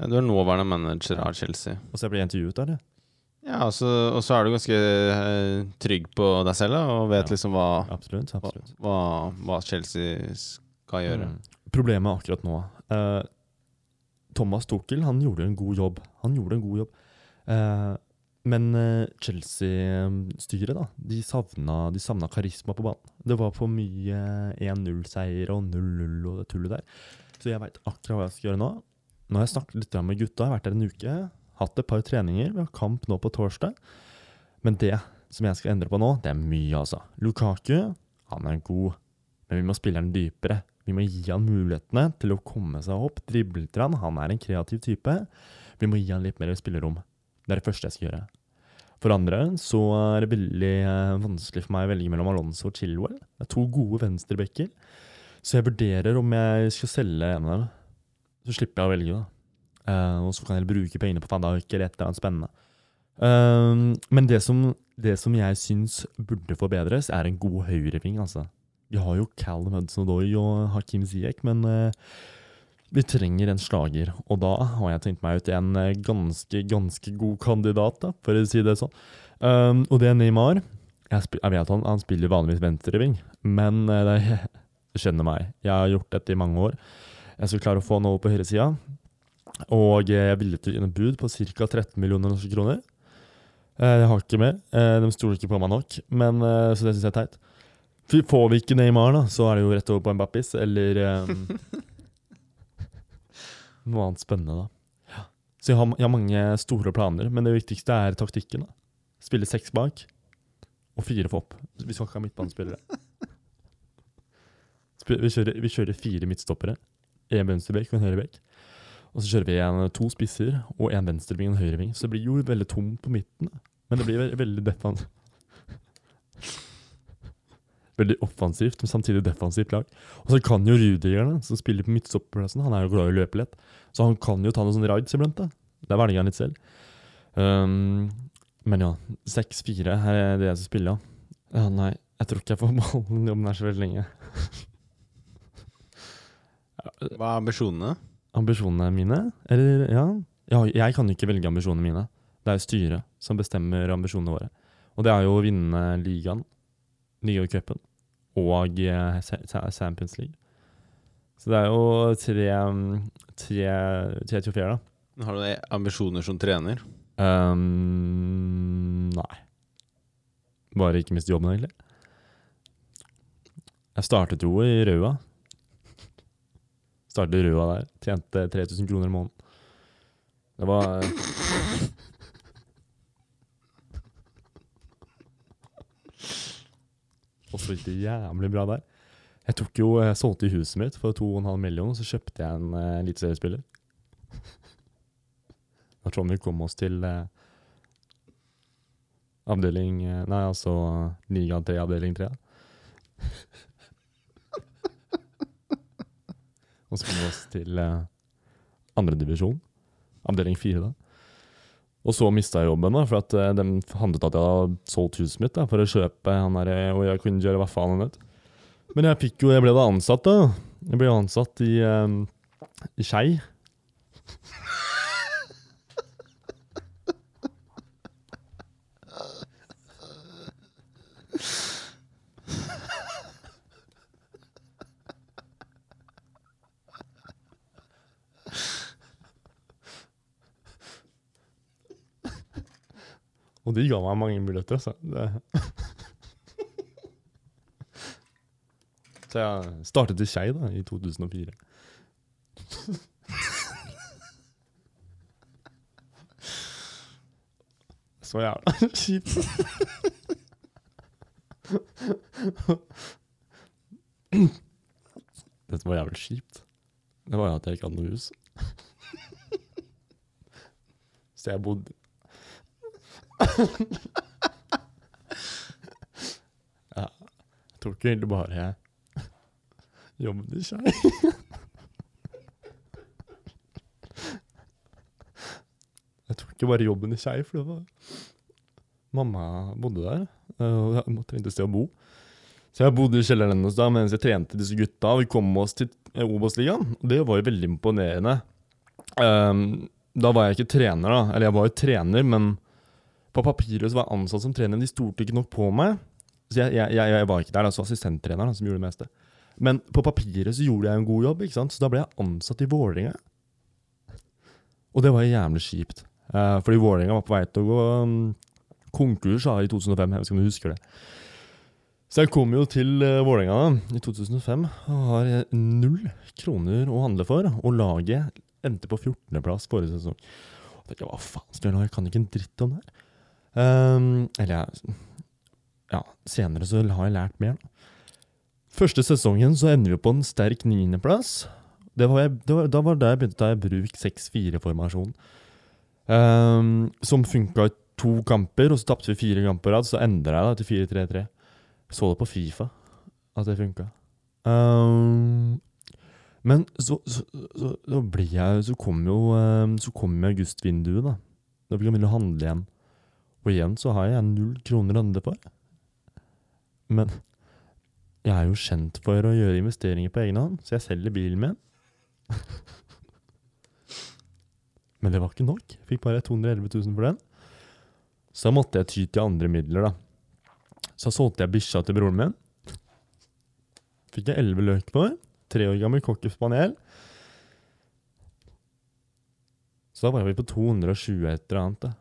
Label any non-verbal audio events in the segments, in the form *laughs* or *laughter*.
Ja, du er nåværende manager av Chelsea. Og så jeg ble intervjuet der, ja. Ja, altså, Og så er du ganske eh, trygg på deg selv da, og vet Ja. liksom hva, Absolutt. hva, absolutt. hva, hva Chelsea skal gjøre. Mm. Problemet akkurat nå eh, Thomas Tuchel han gjorde en god jobb. Han gjorde en god jobb. Eh, men eh, Chelsea-styret da, de savna, de savna karisma på banen. Det var for mye 1-0-seier og 0-0 og det tullet der. Så jeg veit akkurat hva jeg skal gjøre nå. Nå har jeg snakket litt med gutta, jeg har vært der en uke. Hatt et par treninger. Vi har kamp nå på torsdag. Men det som jeg skal endre på nå, det er mye, altså. Lukaku, han er god, men vi må spille han dypere. Vi må gi han mulighetene til å komme seg opp, drible til han. Han er en kreativ type. Vi må gi han litt mer spillerom. Det er det første jeg skal gjøre. For andre så er det veldig eh, vanskelig for meg å velge mellom Alonso og Chilwell. Det er to gode venstrebekker. Så jeg vurderer om jeg skal selge en av dem. Så slipper jeg å velge, da. Uh, og så kan jeg bruke pengene på Dijk eller et eller annet spennende. Uh, men det som, det som jeg syns burde forbedres, er en god høyreving, altså. Vi har jo Callum Hudson-Odoi og Hakim Ziyech, men uh, vi trenger en slager. Og da har jeg tenkt meg ut en eh, ganske, ganske god kandidat, da, for å si det sånn. Um, og det er Neymar. Jeg, jeg vet han, han spiller vanligvis venstreving, men uh, det er, *laughs* skjønner meg. Jeg har gjort dette i mange år. Jeg skal klare å få han over på høyresida. Og jeg ville til en bud på ca. 13 millioner norske kroner. Eh, Jeg har ikke mer. Eh, De stoler ikke på meg nok, men, eh, så det syns jeg er teit. Får vi ikke Neymar, da, så er det jo rett over på Mbappis, eller um, *laughs* noe annet spennende, da. Så jeg har, jeg har mange store planer, men det viktigste er taktikken. da. Spille seks bak, og fire få opp. Vi skal ikke ha midtbanespillere. *laughs* Vi kjører, vi kjører fire midtstoppere. En venstrebekk og en høyrebekk. Og så kjører vi igjen to spisser og en venstreving og en høyreving. Så det blir jo veldig tomt på midten. Men det blir veldig, veldig defensivt. *laughs* Veldig offensivt, men samtidig defensivt lag. Og så kan jo Rudiger, som spiller på midtstopperplassen, han er jo glad i å løpe lett. Så han kan jo ta noen sånne rides iblant. da. Der velger han litt selv. Um, men ja, 6-4 her er det jeg skal spille, ja. ja. Nei, jeg tror ikke jeg får *laughs* ballen om den er så veldig lenge. Hva er ambisjonene? Ambisjonene mine? Eller, ja. ja. Jeg kan jo ikke velge ambisjonene mine. Det er styret som bestemmer ambisjonene våre. Og det er jo å vinne ligaen, ligacupen og eh, Champions League. Så det er jo tre, mm, tre, tre trofeer, da. Har du ambisjoner som trener? Um, nei. Bare ikke miste jobben, egentlig. Jeg startet jo i Røa. Startet Røa der. Tjente 3000 kroner i måneden. Det var Også gikk det jævlig bra der. Jeg tok jo, jeg solgte i huset mitt for 2,5 millioner, så kjøpte jeg en uh, eliteseriespiller. Da Tommy kom oss til eh, avdeling eh, Nei, altså liga 3, avdeling 3. Og så oss til eh, andredivisjon, avdeling 4, da. Og så mista jeg jobben, da, for at eh, de handlet at jeg hadde solgt huset mitt da, for å kjøpe han der, eh, og jeg kunne gjøre hva faen jeg vet. Men jeg fikk jo, jeg ble da ansatt, da. Jeg ble ansatt i, eh, i Skei. Og de ga meg mange muligheter, altså. Det. *laughs* Så jeg startet i Skei da, i 2004. *laughs* Så jævla kjipt. *laughs* Det som var jævlig kjipt, det var jo at jeg ikke hadde noe hus. Så jeg bodde Ja, jeg tror ikke egentlig bare jobben i Skei. Jeg tok ikke bare jobben i Skei, for det var Mamma bodde der, og jeg måtte trengte et sted å bo. Så jeg bodde i kjelleren hennes da mens jeg trente disse gutta. Vi kom oss til Obos-ligaen, og det var jo veldig imponerende. Um, da var jeg ikke trener, da. Eller jeg var jo trener, men på papiret så var jeg ansatt som trener. Men de stolte ikke nok på meg. Så jeg, jeg, jeg, jeg var ikke der, det var assistenttreneren som gjorde det meste. Men på papiret så gjorde jeg en god jobb, ikke sant? så da ble jeg ansatt i Vålerenga. Og det var jævlig kjipt. Uh, fordi Vålerenga var på vei til å gå um, konkurs i 2005. Jeg vet ikke om du husker det. Så jeg kom jo til uh, Vålerenga i 2005 og har eh, null kroner å handle for. Og laget endte på 14.-plass forrige sesong. Og tenkte, hva faen skal jeg nå? Jeg kan ikke en dritt om det her. Um, eller Ja, senere så har jeg lært mer. Første sesongen så ender vi på en sterk niendeplass. Det var jeg- det var- Da var det jeg begynte å ta i bruk 6-4-formasjon. Um, som funka i to kamper, og så tapte vi fire kamper rad. Så endra jeg det til 4-3-3. Så det på Fifa at det funka. Um, men så, så, så, så blir jeg Så kom jo Så kom augustvinduet, da. Da begynner jeg å handle igjen. Og igjen så har jeg null kroner å handle for. Men jeg er jo kjent for å gjøre investeringer på egen hånd, så jeg selger bilen min. *laughs* Men det var ikke nok. Jeg fikk bare 211 000 for den. Så måtte jeg ty til andre midler, da. Så solgte jeg bikkja til broren min. Fikk jeg 11 løk på. Tre år gammel cockerspaniel. Så da var vi på 220 et eller annet. da.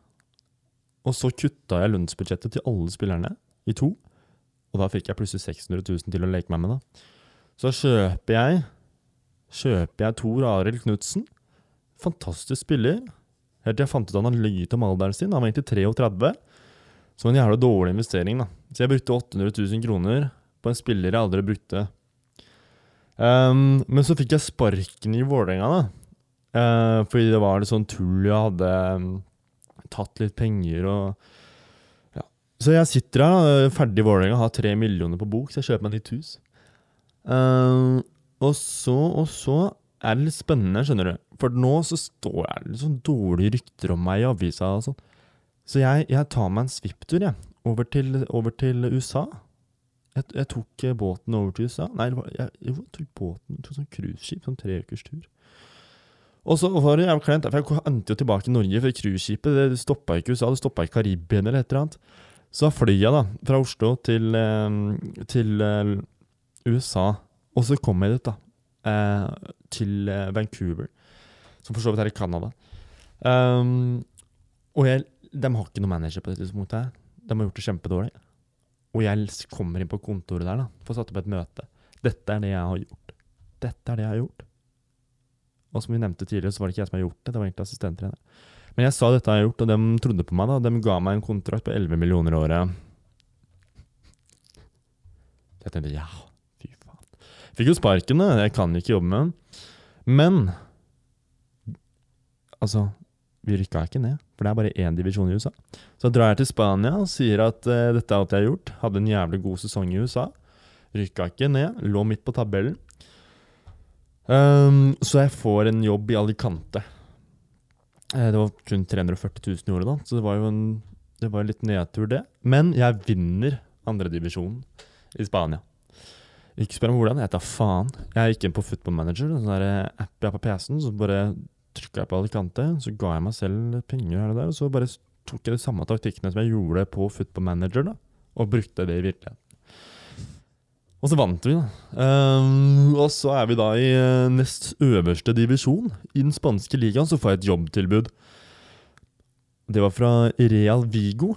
Og så kutta jeg lønnsbudsjettet til alle spillerne i to. Og da fikk jeg plutselig 600 000 til å leke meg med. da. Så kjøper jeg Kjøper jeg Tor Arild Knutsen. Fantastisk spiller. Helt til jeg fant ut at han løyet om alderen sin. Han var egentlig 33. Så en jævla dårlig investering, da. Så jeg brukte 800 000 kroner på en spiller jeg aldri brukte. Um, men så fikk jeg sparken i Vålerenga, da. Uh, fordi det var litt sånn tull. Jeg hadde ehm, tatt litt penger og ja. Så jeg sitter her, da, ferdig i Vålerenga, har tre millioner på bok, så jeg kjøper meg et nytt hus. Uh, og så, og så er det litt spennende, skjønner du. For nå så står det litt sånn dårlige rykter om meg i avisa og sånn. Så jeg, jeg tar meg en svipptur, jeg. Over til, over til USA. Jeg, jeg tok eh, båten over til USA. Nei, jeg, jeg tok båten tok sånn cruiseskip, sånn treukers-tur. Og så var det jævlig kleint, for jeg endte jo tilbake i Norge, for cruiseskipet det stoppa ikke i USA, det stoppa i Karibien eller et eller annet. Så fløy jeg da, fra Oslo til, eh, til eh, USA, og så kom jeg dit, da. Eh, til Vancouver, som for så vidt er i Canada. Um, og jeg, de har ikke noen manager på det tidspunktet. her. De har gjort det kjempedårlig. Og jeg kommer inn på kontoret der, da, for å sette opp et møte. Dette er det jeg har gjort. Dette er det jeg har gjort. Og som vi nevnte tidligere, så var det ikke jeg som har gjort det, det var egentlig assistenttrener. Men jeg sa dette jeg gjort, og de trodde på meg. da. De ga meg en kontrakt på 11 millioner i året. Jeg tenkte ja, fy faen. Fikk jo sparken, da. Jeg kan ikke jobbe med den. Men altså Vi rykka ikke ned, for det er bare én divisjon i USA. Så drar jeg til Spania og sier at uh, dette er alt jeg har gjort. Hadde en jævlig god sesong i USA. Rykka ikke ned, lå midt på tabellen. Um, så jeg får en jobb i Alicante. Eh, det var kun 340 000 i året, da, så det var jo en, det var litt nedtur, det. Men jeg vinner andredivisjonen i Spania. Ikke spør meg hvordan, jeg tar faen. Jeg gikk inn på Football Manager, en sånn app jeg har på PC-en, så bare trykka jeg på Alicante, så ga jeg meg selv penger her og der, og så bare tok jeg de samme taktikkene som jeg gjorde på Football Manager, da, og brukte det i virkeligheten. Og så vant vi, da. Ehm, og så er vi da i eh, nest øverste divisjon i den spanske ligaen, så får jeg et jobbtilbud. Det var fra Real Vigo.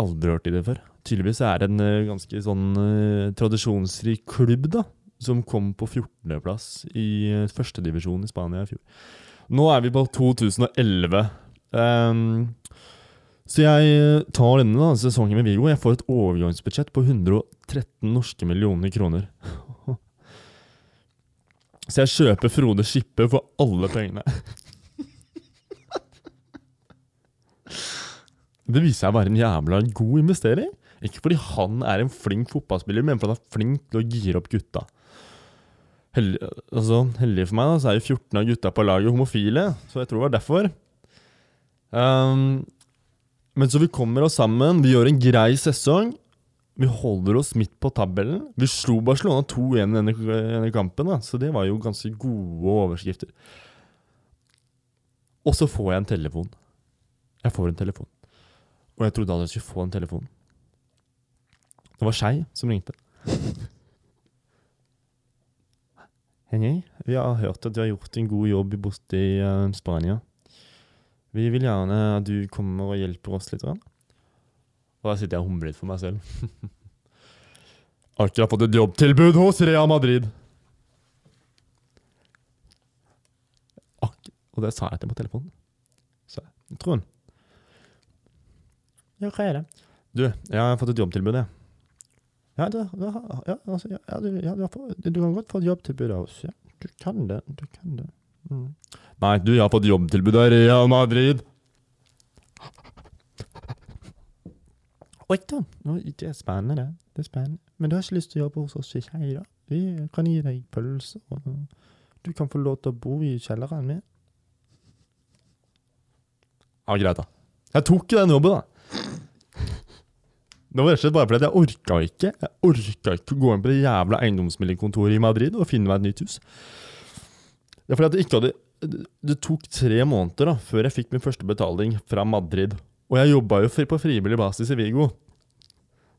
Aldri hørt i det før. Tydeligvis er det en eh, ganske sånn uh, tradisjonsrik klubb, da. Som kom på 14.-plass i uh, førstedivisjon i Spania i fjor. Nå er vi på 2011. Ehm, så jeg eh, tar denne da, sesongen med Vigo. Jeg får et overgangsbudsjett på 113 norske millioner kroner. *laughs* Så jeg kjøper Frode Skippe for alle pengene. *laughs* Det viser seg å være en jævla god investering. Ikke fordi han er en flink fotballspiller, men fordi han er flink til å gire opp gutta. Heldig, altså, heldig for meg da, så er jo 14 av gutta på laget homofile, så jeg tror det var derfor. Um, men så vi kommer oss sammen, vi gjør en grei sesong. Vi holder oss midt på tabellen. Vi slo Barcelona 2-1 i denne, kampen, da, så det var jo ganske gode overskrifter. Og så får jeg en telefon. Jeg får en telefon. Og jeg trodde aldri jeg skulle få en telefon. Det var Skei som ringte. Henning, vi har hørt at du har gjort en god jobb borte i uh, Spania. Vi vil gjerne at du kommer og hjelper oss litt. Og da sitter jeg og humler litt for meg selv. *laughs* Akkurat fått et jobbtilbud hos Rea Madrid. Ak og det sa jeg til ham på telefonen. Så jeg, Trond. Ja, hva er det? Du, jeg har fått et jobbtilbud, jeg. Ja, du, ja, altså, ja, ja, du, ja du, har fått, du kan godt få et jobbtilbud av oss. Ja. Du kan det. Du kan det. Mm. Nei, du, jeg har fått jobbtilbud av Real Madrid. Oi da, det er spennende. det. Det er spennende. Men du har ikke lyst til å jobbe hos oss i Skei. Vi kan gi deg pølser. og Du kan få lov til å bo i kjelleren min. Ja, greit, da. Jeg tok den jobben, da. Det var rett og slett bare fordi jeg orka ikke Jeg orka ikke å gå inn på det jævla eiendomsmeldingkontoret i Madrid og finne meg et nytt hus. Det er fordi at jeg ikke hadde det- tok tre måneder da før jeg fikk min første betaling fra Madrid. Og jeg jobba jo på frivillig basis i Vigo.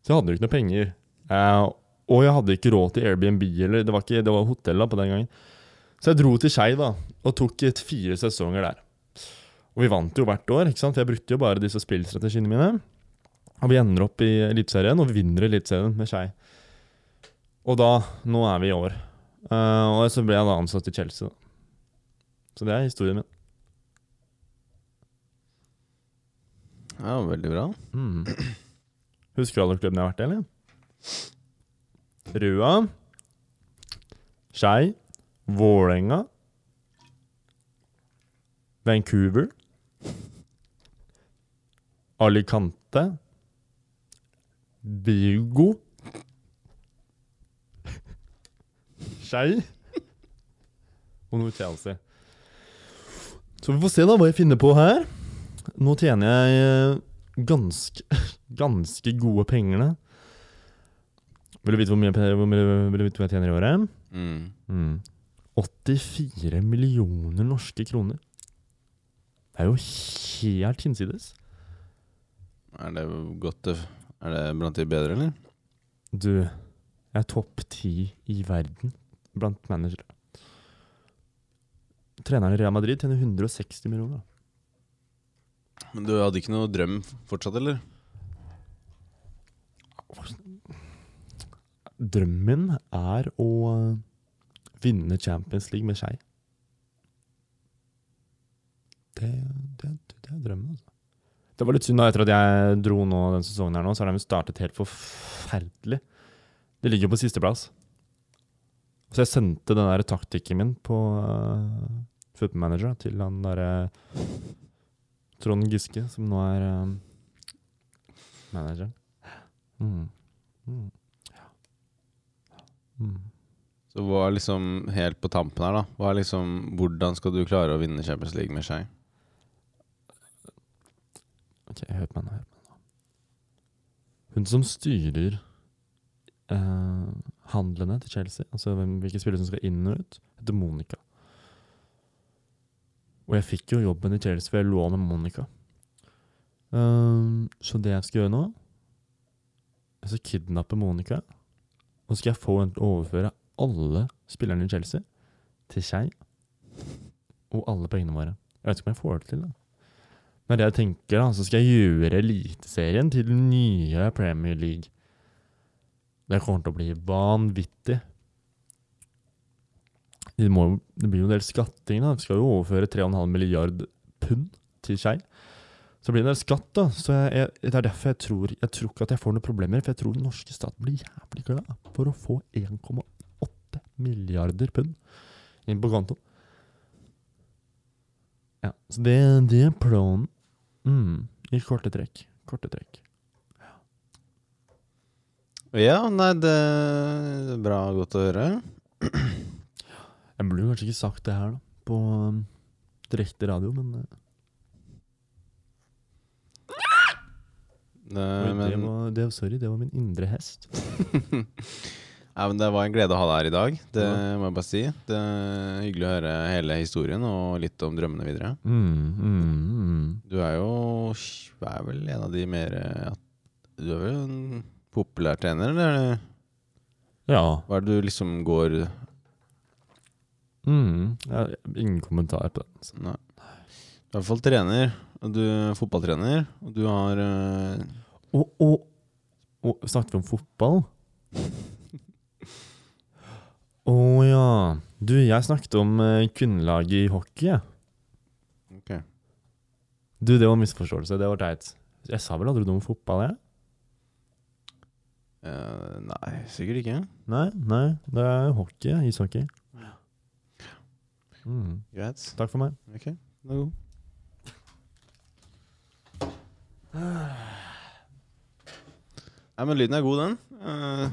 Så jeg hadde jo ikke noe penger. Eh, og jeg hadde ikke råd til Airbnb, eller det var, ikke, det var hotell da på den gangen. Så jeg dro til Skei da, og tok et fire sesonger der. Og vi vant jo hvert år, ikke sant? for jeg brukte jo bare disse spillstrategiene mine. Og vi ender opp i Eliteserien og vi vinner Eliteserien med Skei. Og da, nå er vi i år. Eh, og så ble jeg da ansatt i Chelsea. Da. Så det er historien min. Ja, veldig bra. Mm. Husker du alle klubbene jeg har vært i, eller? Rua. Skei. Vålerenga. Vancouver. Alicante. Bugo Skei. Og nå Chelsea. Så vi får se da hva jeg finner på her. Nå tjener jeg eh, ganske, *laughs* ganske gode penger. Vil du vite hvor mye, hvor mye, vil du vite hva jeg tjener i året? Mm. Mm. 84 millioner norske kroner. Det er jo helt hinsides. Er det godt Er det blant de bedre, eller? Du, jeg er topp ti i verden blant managere. Treneren i Real Madrid tjener 160 millioner. Men du hadde ikke noe drøm fortsatt, eller? Drømmen er å vinne Champions League med Skei. Det, det, det er drømmen, altså. Det var litt synd da, etter at jeg dro nå den sesongen her nå, så har de startet helt forferdelig. De ligger jo på sisteplass. Så jeg sendte den der taktikken min på uh, Football Manager til han derre Trond Giske, som nå er um, manageren. Mm. Mm. Mm. Så hva er liksom helt på tampen her, da? Hva er liksom, hvordan skal du klare å vinne Champions League med Skei? Ok, hør på meg nå. Hør på meg nå. Hun som styrer eh, handlene til Chelsea, altså hvilke spillere som skal inn og ut, heter Monica. Og jeg fikk jo jobben i Chelsea, for jeg lå med Monica. Um, så det jeg skal gjøre nå Jeg skal kidnappe Monica. Og så skal jeg få henne til å overføre alle spillerne i Chelsea til seg. Og alle pengene våre. Jeg vet ikke om jeg får det til. da men det jeg tenker da, så skal jeg gjøre Eliteserien til den nye Premier League. Det kommer til å bli vanvittig. Det, må, det blir jo en del skatting. da. Vi skal jo overføre 3,5 milliard pund til Skei. Så blir det en del skatt, da. Så jeg, jeg, det er derfor jeg tror Jeg tror ikke at jeg får noen problemer. For jeg tror den norske staten blir jævlig glad for å få 1,8 milliarder pund inn på konto. Ja, så det, det er planen. Mm, I korte trekk. Korte trekk. Ja, nei, det er bra godt å høre. Jeg burde kanskje ikke sagt det her da, på um, direkte radio, men uh, Det, oi, det men var, det, Sorry, det var min indre hest. *laughs* Nei, men Det var en glede å ha deg her i dag. Det Ja. må jeg bare si. Det er Hyggelig å høre hele historien og litt om drømmene videre. Mm, mm, mm. Du er jo du er vel en av de mer eh, Du er vel en populær trener, eller? Ja. Hva er det du liksom går Mm. har Ingen kommentar på den. Så. Nei. Du er i hvert fall trener. Du er fotballtrener, og du har uh... Og, og, og snakket vi om fotball? *laughs* Å ja. Du, jeg snakket om uh, kvinnelaget i hockey. Ok. Du, det var en misforståelse. Det var teit. Jeg sa vel aldri noe om fotball, jeg? Uh, Nei, sikkert ikke. Nei, nei. Det er hockey. Ishockey. Mm. Greit. Takk for meg. Ok, er god. *sighs* Nei, men lyden er god, den. Eh,